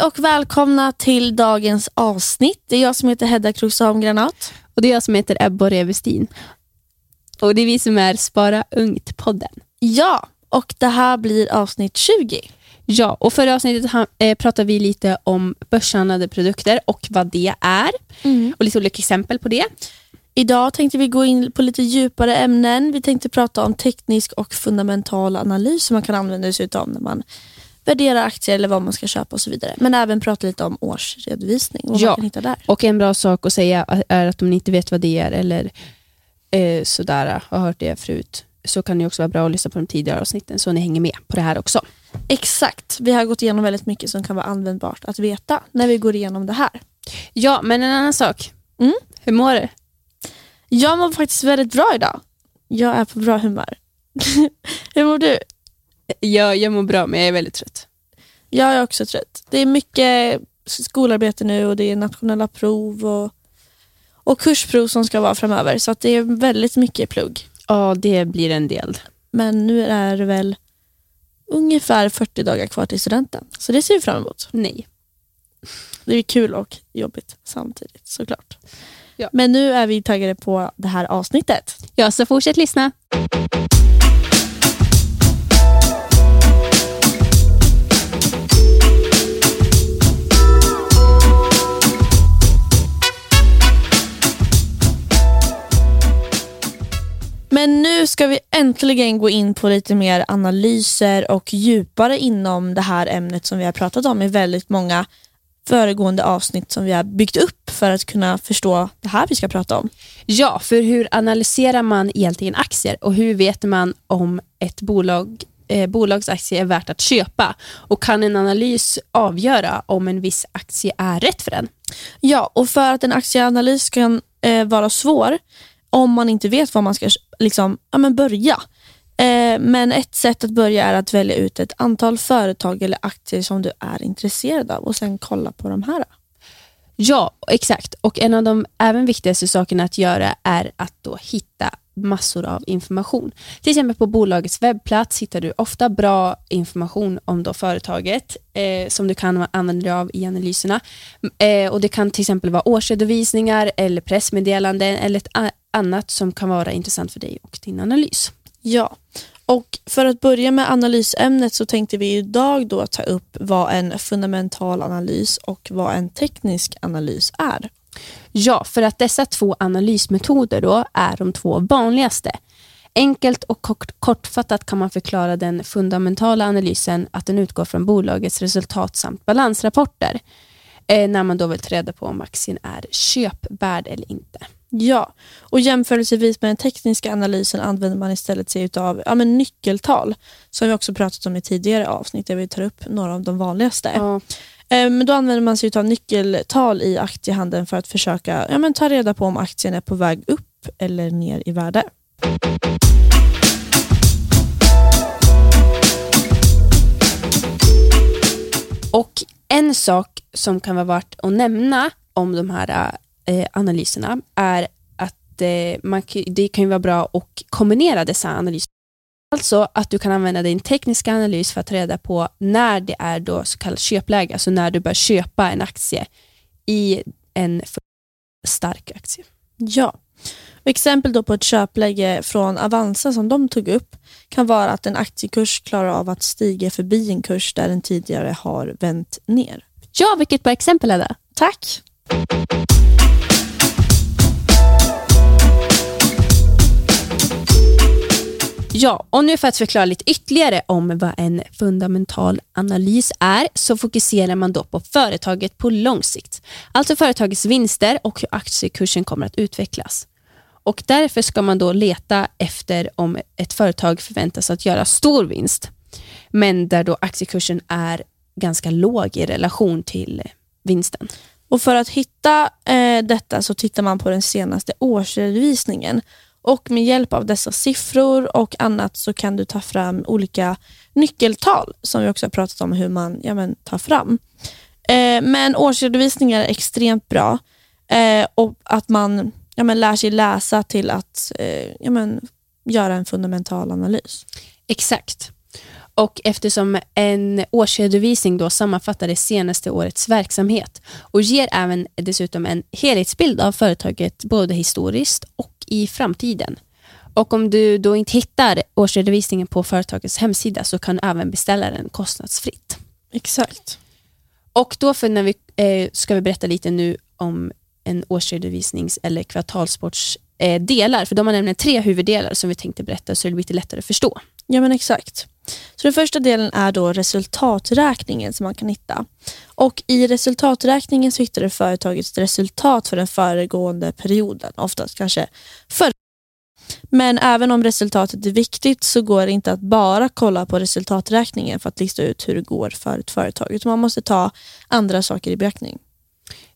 Hej och välkomna till dagens avsnitt. Det är jag som heter Hedda Kroksholm Granat. Och det är jag som heter Ebba Revestin. Och det är vi som är Spara Ungt-podden. Ja, och det här blir avsnitt 20. Ja, och förra avsnittet eh, pratade vi lite om börshandlade produkter och vad det är. Och lite olika exempel på det. Idag tänkte vi gå in på lite djupare ämnen. Vi tänkte prata om teknisk och fundamental analys som man kan använda sig av när man värderar aktier eller vad man ska köpa och så vidare. Men även prata lite om årsredovisning och vad Ja. man kan hitta där. Och en bra sak att säga är att om ni inte vet vad det är eller eh, sådär, har hört det förut, så kan det också vara bra att lyssna på de tidigare avsnitten så ni hänger med på det här också. Exakt. Vi har gått igenom väldigt mycket som kan vara användbart att veta när vi går igenom det här. Ja, men en annan sak. Mm. Hur mår du? Jag mår faktiskt väldigt bra idag. Jag är på bra humör. Hur mår du? Jag, jag mår bra, men jag är väldigt trött. Jag är också trött. Det är mycket skolarbete nu och det är nationella prov och, och kursprov som ska vara framöver. Så att det är väldigt mycket plugg. Ja, det blir en del. Men nu är det väl ungefär 40 dagar kvar till studenten. Så det ser vi fram emot. Nej. Det är kul och jobbigt samtidigt såklart. Ja. Men nu är vi taggade på det här avsnittet. Ja, så fortsätt lyssna. Ska vi äntligen gå in på lite mer analyser och djupare inom det här ämnet som vi har pratat om i väldigt många föregående avsnitt som vi har byggt upp för att kunna förstå det här vi ska prata om. Ja, för hur analyserar man egentligen aktier och hur vet man om ett bolag, eh, bolagsaktie är värt att köpa? Och kan en analys avgöra om en viss aktie är rätt för den? Ja, och för att en aktieanalys kan eh, vara svår om man inte vet var man ska liksom, ja, men börja. Eh, men ett sätt att börja är att välja ut ett antal företag eller aktier som du är intresserad av och sen kolla på de här. Ja, exakt. Och en av de även viktigaste sakerna att göra är att då hitta massor av information. Till exempel på bolagets webbplats hittar du ofta bra information om då företaget eh, som du kan använda dig av i analyserna. Eh, och Det kan till exempel vara årsredovisningar eller pressmeddelanden eller ett annat som kan vara intressant för dig och din analys. Ja, och för att börja med analysämnet så tänkte vi idag då ta upp vad en fundamental analys och vad en teknisk analys är. Ja, för att dessa två analysmetoder då är de två vanligaste. Enkelt och kort, kortfattat kan man förklara den fundamentala analysen att den utgår från bolagets resultat samt balansrapporter eh, när man då vill ta reda på om aktien är köpvärd eller inte. Ja, och jämförelsevis med den tekniska analysen använder man istället sig av ja, men nyckeltal som vi också pratat om i tidigare avsnitt där vi tar upp några av de vanligaste. Ja. Ehm, men då använder man sig av nyckeltal i aktiehandeln för att försöka ja, men ta reda på om aktien är på väg upp eller ner i värde. Och en sak som kan vara värt att nämna om de här eh, eh analyserna är att eh, man, det kan ju vara bra att kombinera dessa analyser. Alltså att du kan använda din tekniska analys för att ta reda på när det är då så kallat köpläge, alltså när du bör köpa en aktie i en stark aktie. Ja. Exempel då på ett köpläge från Avanza som de tog upp kan vara att en aktiekurs klarar av att stiga förbi en kurs där den tidigare har vänt ner. Ja, vilket bra exempel det? Tack! Ja, och nu för att förklara lite ytterligare om vad en fundamental analys är så fokuserar man då på företaget på lång sikt. Alltså företagets vinster och hur aktiekursen kommer att utvecklas. Och Därför ska man då leta efter om ett företag förväntas att göra stor vinst men där då aktiekursen är ganska låg i relation till vinsten. Och För att hitta eh, detta så tittar man på den senaste årsredovisningen och med hjälp av dessa siffror och annat så kan du ta fram olika nyckeltal som vi också har pratat om hur man ja, men, tar fram. Eh, men årsredovisningar är extremt bra eh, och att man ja, men, lär sig läsa till att eh, ja, men, göra en fundamental analys. Exakt. Och eftersom en årsredovisning då sammanfattar det senaste årets verksamhet och ger även dessutom en helhetsbild av företaget både historiskt och i framtiden. Och om du då inte hittar årsredovisningen på företagets hemsida så kan du även beställa den kostnadsfritt. Exakt. Och då för när vi, eh, ska vi berätta lite nu om en årsredovisnings eller kvartalsports eh, för de har nämligen tre huvuddelar som vi tänkte berätta så det blir lite lättare att förstå. Ja men exakt. Så Den första delen är då resultaträkningen som man kan hitta. Och I resultaträkningen så hittar du företagets resultat för den föregående perioden, oftast kanske förra. men även om resultatet är viktigt så går det inte att bara kolla på resultaträkningen för att lista ut hur det går för ett företag, utan man måste ta andra saker i beaktning.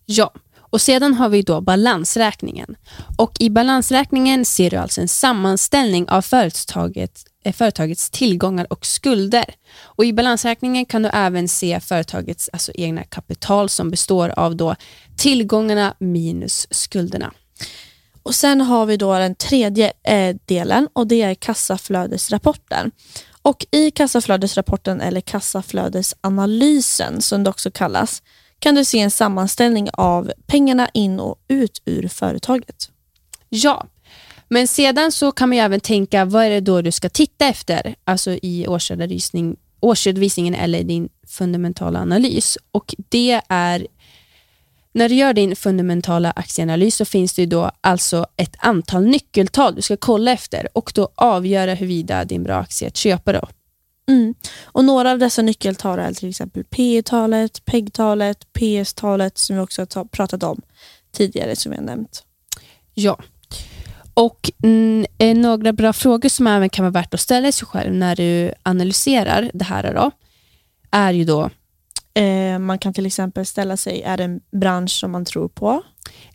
Ja, och sedan har vi då balansräkningen. Och I balansräkningen ser du alltså en sammanställning av företagets Eh, företagets tillgångar och skulder. Och I balansräkningen kan du även se företagets alltså, egna kapital som består av då tillgångarna minus skulderna. Och Sen har vi då den tredje eh, delen och det är kassaflödesrapporten. Och I kassaflödesrapporten eller kassaflödesanalysen som det också kallas kan du se en sammanställning av pengarna in och ut ur företaget. Ja, men sedan så kan man även tänka vad är det då du ska titta efter alltså i årsredovisning, årsredovisningen eller din fundamentala analys. Och det är när du gör din fundamentala aktieanalys så finns det då alltså ett antal nyckeltal du ska kolla efter och då avgöra huruvida det är en bra aktie att köpa. Då. Mm. Och Några av dessa nyckeltal är till exempel P talet PEG-talet, PS-talet som vi också har pratat om tidigare som vi har nämnt. Ja, och mm, några bra frågor som även kan vara värt att ställa sig själv när du analyserar det här då, är ju då Eh, man kan till exempel ställa sig, är det en bransch som man tror på?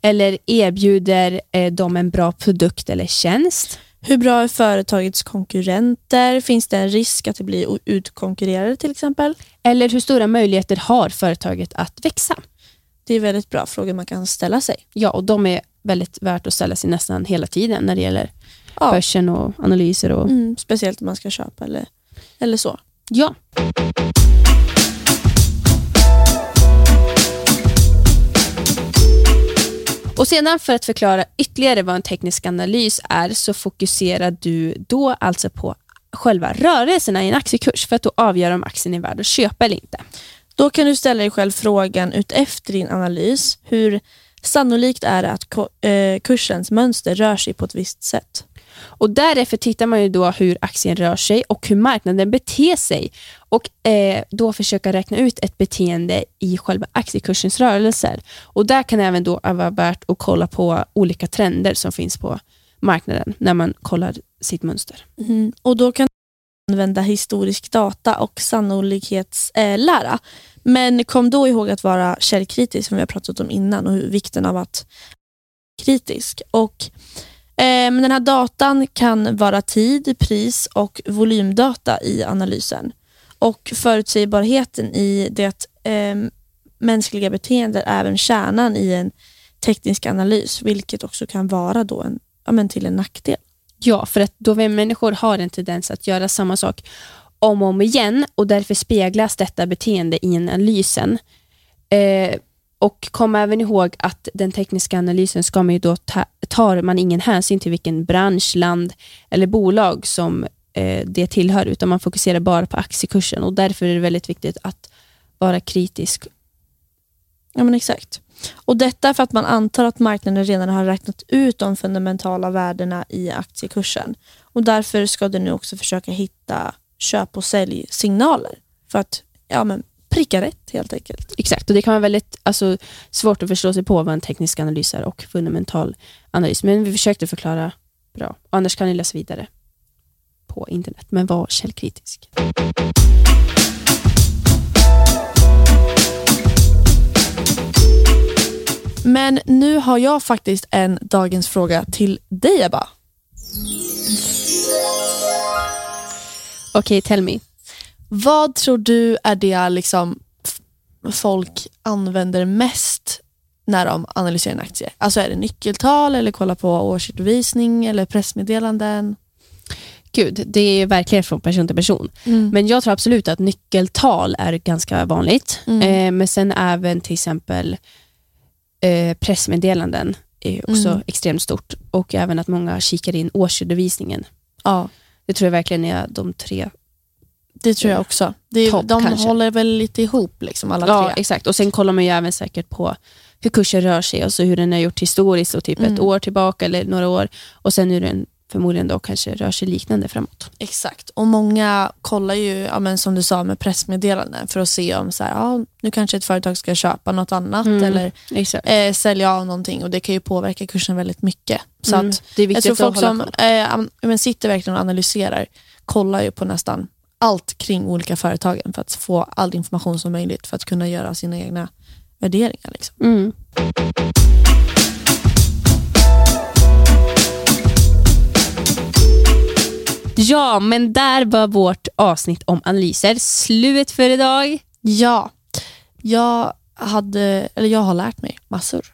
Eller erbjuder eh, de en bra produkt eller tjänst? Hur bra är företagets konkurrenter? Finns det en risk att det blir utkonkurrerade till exempel? Eller hur stora möjligheter har företaget att växa? Det är väldigt bra frågor man kan ställa sig. Ja, och de är väldigt värt att ställa sig nästan hela tiden när det gäller ja. börsen och analyser. Och... Mm, speciellt om man ska köpa eller, eller så. Ja. Och sedan för att förklara ytterligare vad en teknisk analys är så fokuserar du då alltså på själva rörelserna i en aktiekurs för att då avgöra om aktien är värd att köpa eller inte. Då kan du ställa dig själv frågan utefter din analys, hur sannolikt är det att eh, kursens mönster rör sig på ett visst sätt? Och Därefter tittar man ju då hur aktien rör sig och hur marknaden beter sig och eh, då försöka räkna ut ett beteende i själva aktiekursens rörelser. Och Där kan det även då vara värt att kolla på olika trender som finns på marknaden när man kollar sitt mönster. Mm. Och Då kan använda historisk data och sannolikhetslära. Eh, Men kom då ihåg att vara källkritisk som vi har pratat om innan och hur vikten av att vara kritisk. Och Eh, den här datan kan vara tid, pris och volymdata i analysen. Och Förutsägbarheten i det eh, mänskliga beteendet är även kärnan i en teknisk analys, vilket också kan vara då en, ja, men till en nackdel. Ja, för att då vi människor har en tendens att göra samma sak om och om igen och därför speglas detta beteende i analysen. Eh, och kom även ihåg att den tekniska analysen ska man ju då ta, tar man ingen hänsyn till vilken bransch, land eller bolag som eh, det tillhör, utan man fokuserar bara på aktiekursen och därför är det väldigt viktigt att vara kritisk. Ja men exakt. Och Detta för att man antar att marknaden redan har räknat ut de fundamentala värdena i aktiekursen. Och Därför ska du nu också försöka hitta köp och säljsignaler för att ja, men pricka rätt helt enkelt. Exakt, och det kan vara väldigt alltså, svårt att förstå sig på vad en teknisk analys är och fundamental analys. Men vi försökte förklara bra. Annars kan ni läsa vidare på internet. Men var källkritisk. Men nu har jag faktiskt en dagens fråga till dig Ebba. Okej, okay, tell me. Vad tror du är det liksom folk använder mest när de analyserar en aktie? Alltså är det nyckeltal eller kolla på årsredovisning eller pressmeddelanden? gud, det är verkligen från person till person. Mm. Men jag tror absolut att nyckeltal är ganska vanligt. Mm. Eh, men sen även till exempel eh, pressmeddelanden är också Mm. extremt stort. Och även att många kikar in årsredovisningen. ja, Det tror jag verkligen är de tre. det tror jag också. Är, Topp, de kanske. håller väl lite ihop, liksom, alla Ja, tre. exakt. Och sen kollar man ju även säkert på hur kursen rör sig, alltså hur den har gjort historiskt och typ ett Mm. år tillbaka eller några år. Och sen hur den förmodligen då kanske rör sig liknande framåt. Exakt. Och många kollar ju, ja, men som du sa, med pressmeddelanden för att se om så här, ja, nu kanske ett företag ska köpa något annat Mm. eller eh, sälja av någonting och det kan ju påverka kursen väldigt mycket. Så Mm. att det är jag viktigt tror att folk hålla som eh, men sitter verkligen och analyserar kollar ju på nästan allt kring olika företagen för att få all information som möjligt för att kunna göra sina egna värderingar. Liksom. Mm. Ja, men där var vårt avsnitt om analyser slut för idag. Ja, jag, hade, eller jag har lärt mig massor.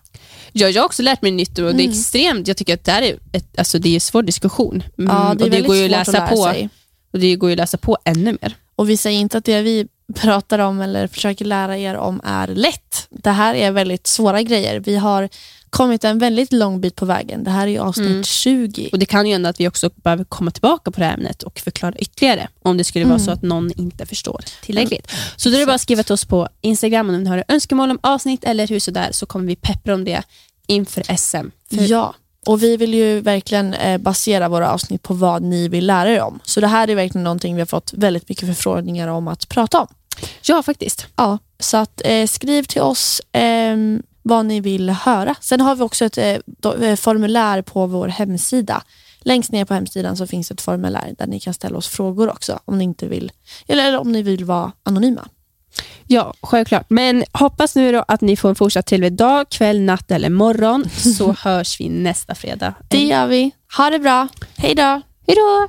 Ja, jag har också lärt mig nytt och det är Mm. extremt, jag tycker att det här är, ett, alltså det är en svår diskussion. Mm, Ja, det är och det går ju att läsa att lära på sig. och det går ju att läsa på ännu mer. Och vi säger inte att det vi pratar om eller försöker lära er om är lätt. Det här är väldigt svåra grejer. Vi har kommit en väldigt lång bit på vägen. Det här är ju avsnitt Mm. 20. Och Det kan ju hända att vi också behöver komma tillbaka på det här ämnet och förklara ytterligare om det skulle vara Mm. så att någon inte förstår tillräckligt. Så då är det bara att skriva till oss på Instagram om ni har önskemål om avsnitt eller hur sådär så kommer vi peppra om det inför SM. För, Ja, och vi vill ju verkligen eh, basera våra avsnitt på vad ni vill lära er om. Så det här är verkligen någonting vi har fått väldigt mycket förfrågningar om att prata om. ja, faktiskt. Ja, så att eh, skriv till oss ehm, vad ni vill höra. Sen har vi också ett eh, eh, formulär på vår hemsida. Längst ner på hemsidan så finns ett formulär där ni kan ställa oss frågor också om ni inte vill, eller om ni vill vara anonyma. Ja, självklart. Men hoppas nu att ni får en fortsatt trevlig dag, kväll, natt eller morgon så hörs vi nästa fredag. Det gör vi. Ha det bra. Hej då! Hej då!